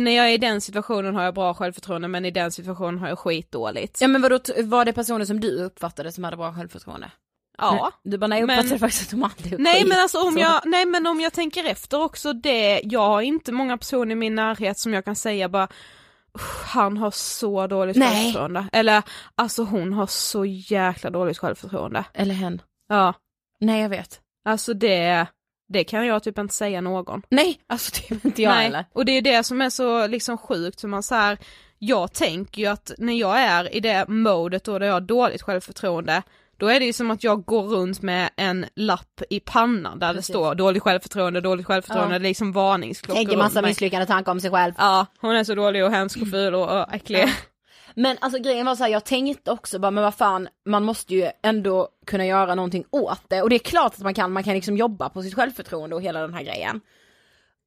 när jag är i den situationen har jag bra självförtroende men i den situationen har jag skitdåligt. Ja men vadå, var det personer som du uppfattade som hade bra självförtroende? Ja. Du bara nej jag Men- uppfattade faktiskt att de hade Nej men alltså om Så. jag, nej men om jag tänker efter också det, jag har inte många personer i min närhet som jag kan säga bara "Uff, han har så dåligt Nej. självförtroende. Eller alltså hon har så jäkla dåligt självförtroende. Eller hen. Ja, Nej jag vet. alltså det, det kan jag typ inte säga någon. Nej, alltså det är inte jag heller. Och det är det som är så liksom sjukt, för man så här, jag tänker ju att när jag är i det modet då där jag har dåligt självförtroende, då är det ju som att jag går runt med en lapp i pannan där Precis. det står dåligt självförtroende, dåligt självförtroende, Ja. det är liksom varningsklockor Tänker massa mig. misslyckade tankar om sig själv. Ja, hon är så dålig och hemsk och ful och, äcklig. Men alltså grejen var så här, jag tänkte också bara, men vad fan, man måste ju ändå kunna göra någonting åt det. Och det är klart att man kan, man kan liksom jobba på sitt självförtroende och hela den här grejen.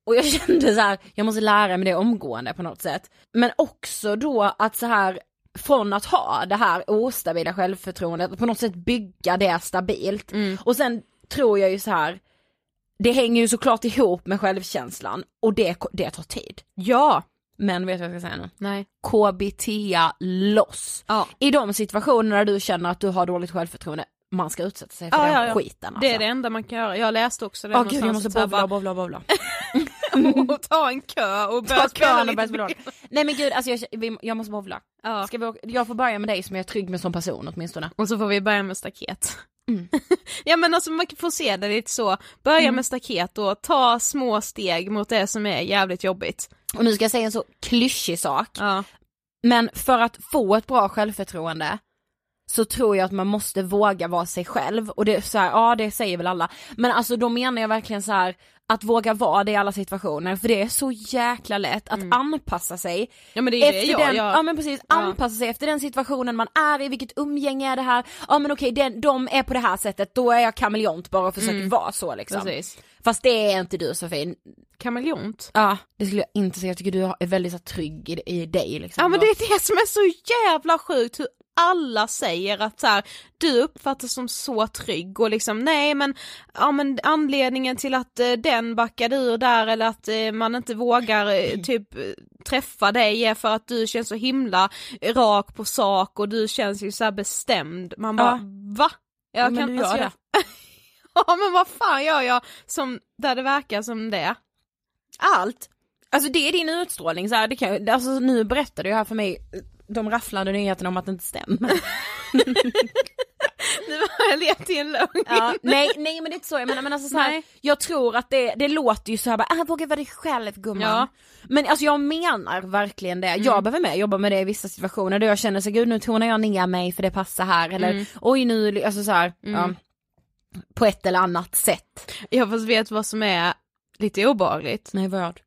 Och jag kände så här, jag måste lära mig det omgående på något sätt. Men också då att så här, från att ha det här ostabila självförtroendet och på något sätt bygga det stabilt. Och sen tror jag ju så här, det hänger ju såklart ihop med självkänslan och det, det tar tid. Ja, Men vet du vad jag ska säga nu? nej. KBTA loss. Ja. I de situationerna där du känner att du har dåligt självförtroende, man ska utsätta sig för Ja, den ja, ja. skiten alltså. Det är det enda man kan göra, jag läste också det Åh gud jag måste någonstans, bovla, bovla, bovla. och ta en kö och börja Ta spela och lite spela. Nej men gud alltså jag, jag måste bovla. Ja. Ska vi, jag får börja med dig som jag är trygg med som person åtminstone. Och så får vi börja med staket. Mm. ja men alltså man får se det lite så, börja Mm. med staket och ta små steg mot det som är jävligt jobbigt. Och nu ska jag säga en så klyschig sak. Ja. Men för att få ett bra självförtroende så tror jag att man måste våga vara sig själv och det är så här, ja det säger väl alla. Men alltså då menar jag verkligen så här att våga vara det i alla situationer för det är så jäkla lätt att anpassa sig ja men det är ju det efter jag den, gör. ja men precis, anpassa sig efter den situationen man är i, vilket umgänge är det här, ja men okej den, de är på det här sättet, då är jag kameleont bara och försöker vara så liksom. Precis. Fast det är inte du Sofie. Kameleont. Ja, det skulle jag inte säga, jag tycker du är väldigt så trygg i, i dig liksom. Ja men det är det som är så jävla sjukt hur alla säger att så här, du uppfattas som så trygg och liksom nej men, ja men anledningen till att eh, den backade ur där eller att eh, man inte vågar eh, typ eh, träffa dig är för att du känns så himla rak på sak och du känns ju så här bestämd. Man bara va? Jag Ja, men du gör jag... ja men vad fan gör jag som, där det verkar som det? Allt. Alltså det är din utstrålning så här, det kan, alltså nu berättar du här för mig de rafflande nyheterna om att det inte stämmer. Nu har jag levt i en lögn. Ja, nej, nej men det är inte så, jag menar men alltså så här, jag tror att det, det låter ju så här bara, ah, våga vara dig själv gumman. Ja. Men alltså jag menar verkligen det, jag behöver med jobba med det i vissa situationer där jag känner så gud nu tonar jag ner mig för det passar här eller oj nu, alltså så här, ja, på ett eller annat sätt. Jag fast vet vad som är lite obehagligt. Nej vad?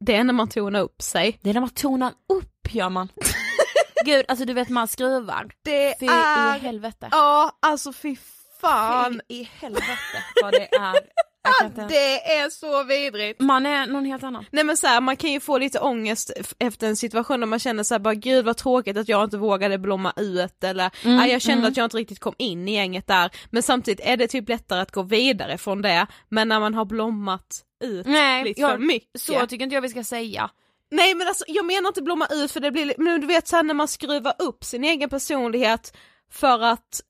Det är när man tonar upp sig. Det är när man tonar upp gör man. Gud, alltså du vet man skruvar. Det Fy är... i helvete. Ja, alltså fy fan. Fy i helvete vad det är. Inte- Det är så vidrigt. Man är någon helt annan. Nej men så här, man kan ju få lite ångest efter en situation där man känner så här, bara gud vad tråkigt att jag inte vågade blomma ut eller Mm, "Nej, jag kände mm. att jag inte riktigt kom in i gänget där men samtidigt är det typ lättare att gå vidare från det men när man har blommat ut Nej, lite jag- för mycket. Så tycker inte jag vi ska säga. Nej men alltså jag menar inte blomma ut för det blir, li- men du vet såhär när man skruvar upp sin egen personlighet för att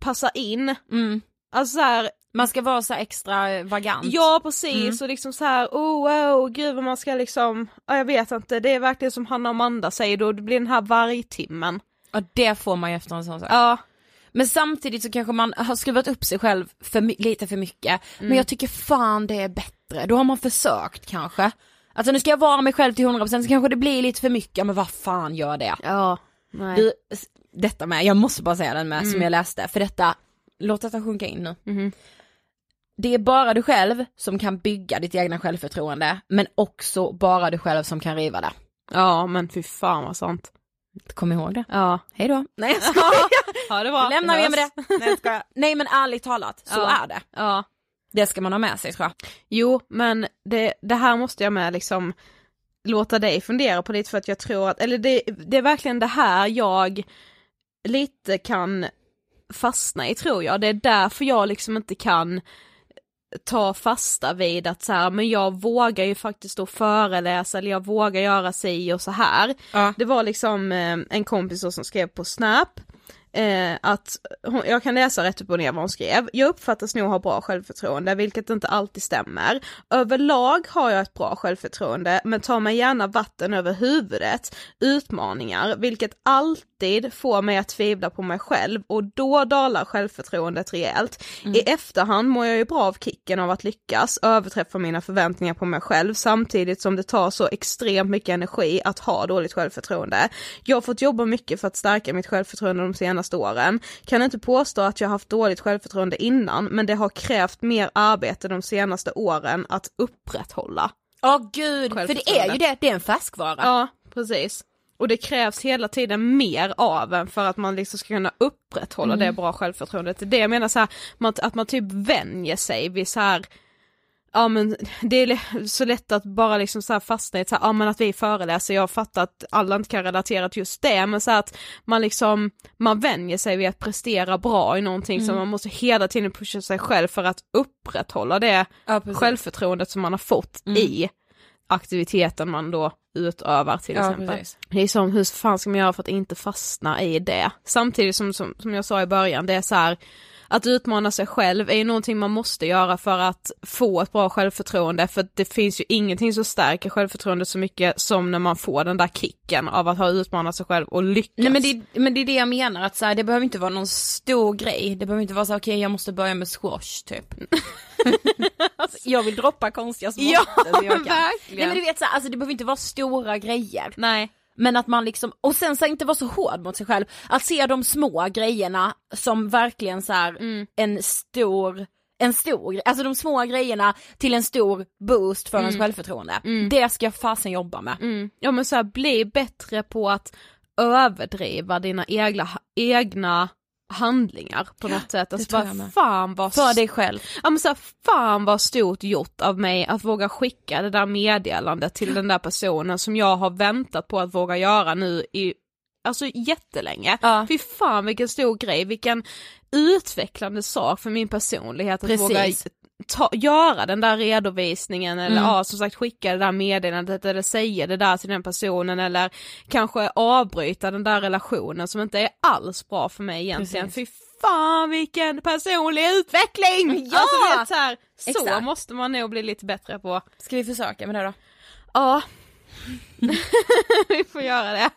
passa in. Mm. Alltså så här, Man ska vara så här extra vagant. Ja precis Mm. och liksom så här, oh wow, gud vad man ska liksom, ja, jag vet inte, det är verkligen som Hanna och Amanda säger då, det blir den här vargtimmen. Ja det får man ju efter en sån sak. Ja. Men samtidigt så kanske man har skruvat upp sig själv för, lite för mycket. Mm. Men jag tycker fan det är bättre, då har man försökt kanske. Alltså nu ska jag vara mig själv till 100% så kanske det blir lite för mycket, men vad fan gör det? Ja. Nej. Du, detta med, jag måste bara säga den med som Mm. jag läste, för detta, låt detta sjunka in nu. Mhm. Det är bara du själv som kan bygga ditt egna självförtroende, men också bara du själv som kan riva det. Ja men fy fan vad sant. Kom ihåg det. Ja. Hej då. Nej jag skojar. Ja det var. Lämnar vi med det. Nej, jag. Nej men ärligt talat, så Ja. är det. Ja. Det ska man ha med sig tror jag. Jo men det, det här måste jag med liksom låta dig fundera på lite för att jag tror att, eller det, det är verkligen det här jag lite kan fastna i tror jag, det är därför jag liksom inte kan ta fasta vid att så här, men jag vågar ju faktiskt då föreläsa eller jag vågar göra sig och så här. Ja. Det var liksom eh, en kompis då som skrev på Snap eh, att, hon, jag kan läsa rätt upp och ner vad hon skrev, jag uppfattas nog ha bra självförtroende vilket inte alltid stämmer. Överlag har jag ett bra självförtroende men tar mig gärna vatten över huvudet, utmaningar, vilket alltid får mig att tvivla på mig själv och då dalar självförtroendet rejält. I efterhand mår jag ju bra av kicken av att lyckas överträffa mina förväntningar på mig själv samtidigt som det tar så extremt mycket energi att ha dåligt självförtroende. Jag har fått jobba mycket för att stärka mitt självförtroende de senaste åren. Kan inte påstå att jag haft dåligt självförtroende innan men det har krävt mer arbete de senaste åren att upprätthålla. Åh gud, för det är ju det, det är en färskvara. Ja, precis. Och det krävs hela tiden mer av en för att man liksom ska kunna upprätthålla Mm. det bra självförtroendet. Det är det jag menar så här, att man typ vänjer sig vid så här Ja men det är så lätt att bara liksom så här fastna i så här, ja men att vi föreläser, jag fattar att alla inte kan relatera till just det, men så här att man liksom, man vänjer sig vid att prestera bra i någonting så Mm. man måste hela tiden pusha sig själv för att upprätthålla det Ja, precis. självförtroendet som man har fått Mm. i aktiviteten man då utövar till Ja, exempel. precis. Det är som, hur fan ska man göra för att inte fastna i det? Samtidigt som, som, som jag sa i början, det är så här att utmana sig själv är ju någonting man måste göra för att få ett bra självförtroende för det finns ju ingenting som stärker självförtroendet så mycket som när man får den där kicken av att ha utmanat sig själv och lyckas. Nej men det, men det är det jag menar, att så här, det behöver inte vara någon stor grej, det behöver inte vara så okej jag måste börja med squash typ. alltså, jag vill droppa konstiga smått Ja, som jag kan. verkligen. Nej men du vet så här, alltså det behöver inte vara stora grejer. Nej. Men att man liksom, och sen så inte vara så hård mot sig själv, att se de små grejerna som verkligen så här Mm. en stor en stor alltså de små grejerna till en stor boost för ens Mm. självförtroende. Mm. Det ska jag fasen jobba med. Mm. Ja men så här, bli bättre på att överdriva dina egna, egna handlingar på något sätt. Alltså bara, fan vad För dig själv. Ja men så här, fan vad stort gjort av mig att våga skicka det där meddelandet till den där personen som jag har väntat på att våga göra nu i Alltså jättelänge. Ja. Fy fan vilken stor grej, vilken utvecklande sak för min personlighet att Precis. våga ta, göra den där redovisningen eller Mm. ja som sagt skicka det där meddelandet eller säga det där till den personen eller kanske avbryta den där relationen som inte är alls bra för mig egentligen. Precis. Fy fan vilken personlig utveckling! Ja! Alltså, vet, så, här, så måste man nog bli lite bättre på. Ska vi försöka med det då? Ja. vi får göra det.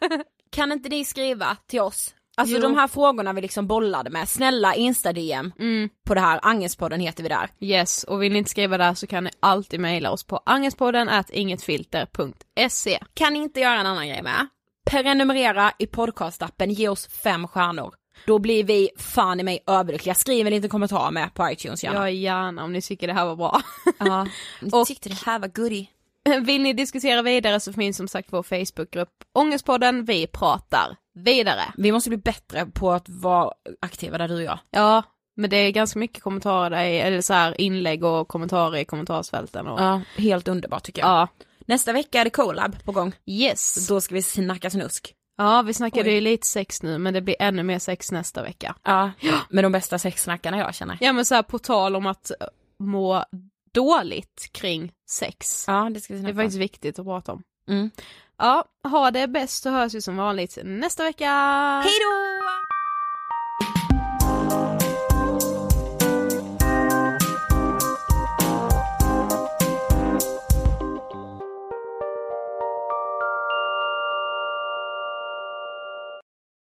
Kan inte ni skriva till oss? Alltså Jo. de här frågorna vi liksom bollade med, snälla insta-DM Mm. på det här, Angespodden heter vi där. Yes, och vill ni inte skriva där så kan ni alltid mejla oss på angespodden at ingetfilter.se. Kan ni inte göra en annan grej med? Prenumerera i podcastappen, ge oss fem stjärnor. Då blir vi fan i mig överlyckliga. Skriv en liten kommentar med på iTunes gärna. Ja gärna om ni tycker det här var bra. Ja, Och- tyckte det här var goodie. Vill ni diskutera vidare så finns som sagt vår Facebookgrupp Ångestpodden, vi pratar vidare. Vi måste bli bättre på att vara aktiva där du och jag. Ja, men det är ganska mycket kommentarer där, eller så här inlägg och kommentarer i kommentarsfälten och Ja, helt underbart tycker jag. ja. Nästa vecka är det collab på gång. Yes. Då ska vi snacka snusk. Ja, vi snackade Oj. ju lite sex nu, men det blir ännu mer sex nästa vecka. Ja, med de bästa sexsnackarna jag känner. Ja men så här på tal om att må dåligt kring sex. Ja, det ska vi Det är faktiskt viktigt att prata om. Mm. Ja, ha det bäst så hörs vi som vanligt nästa vecka. Hej då!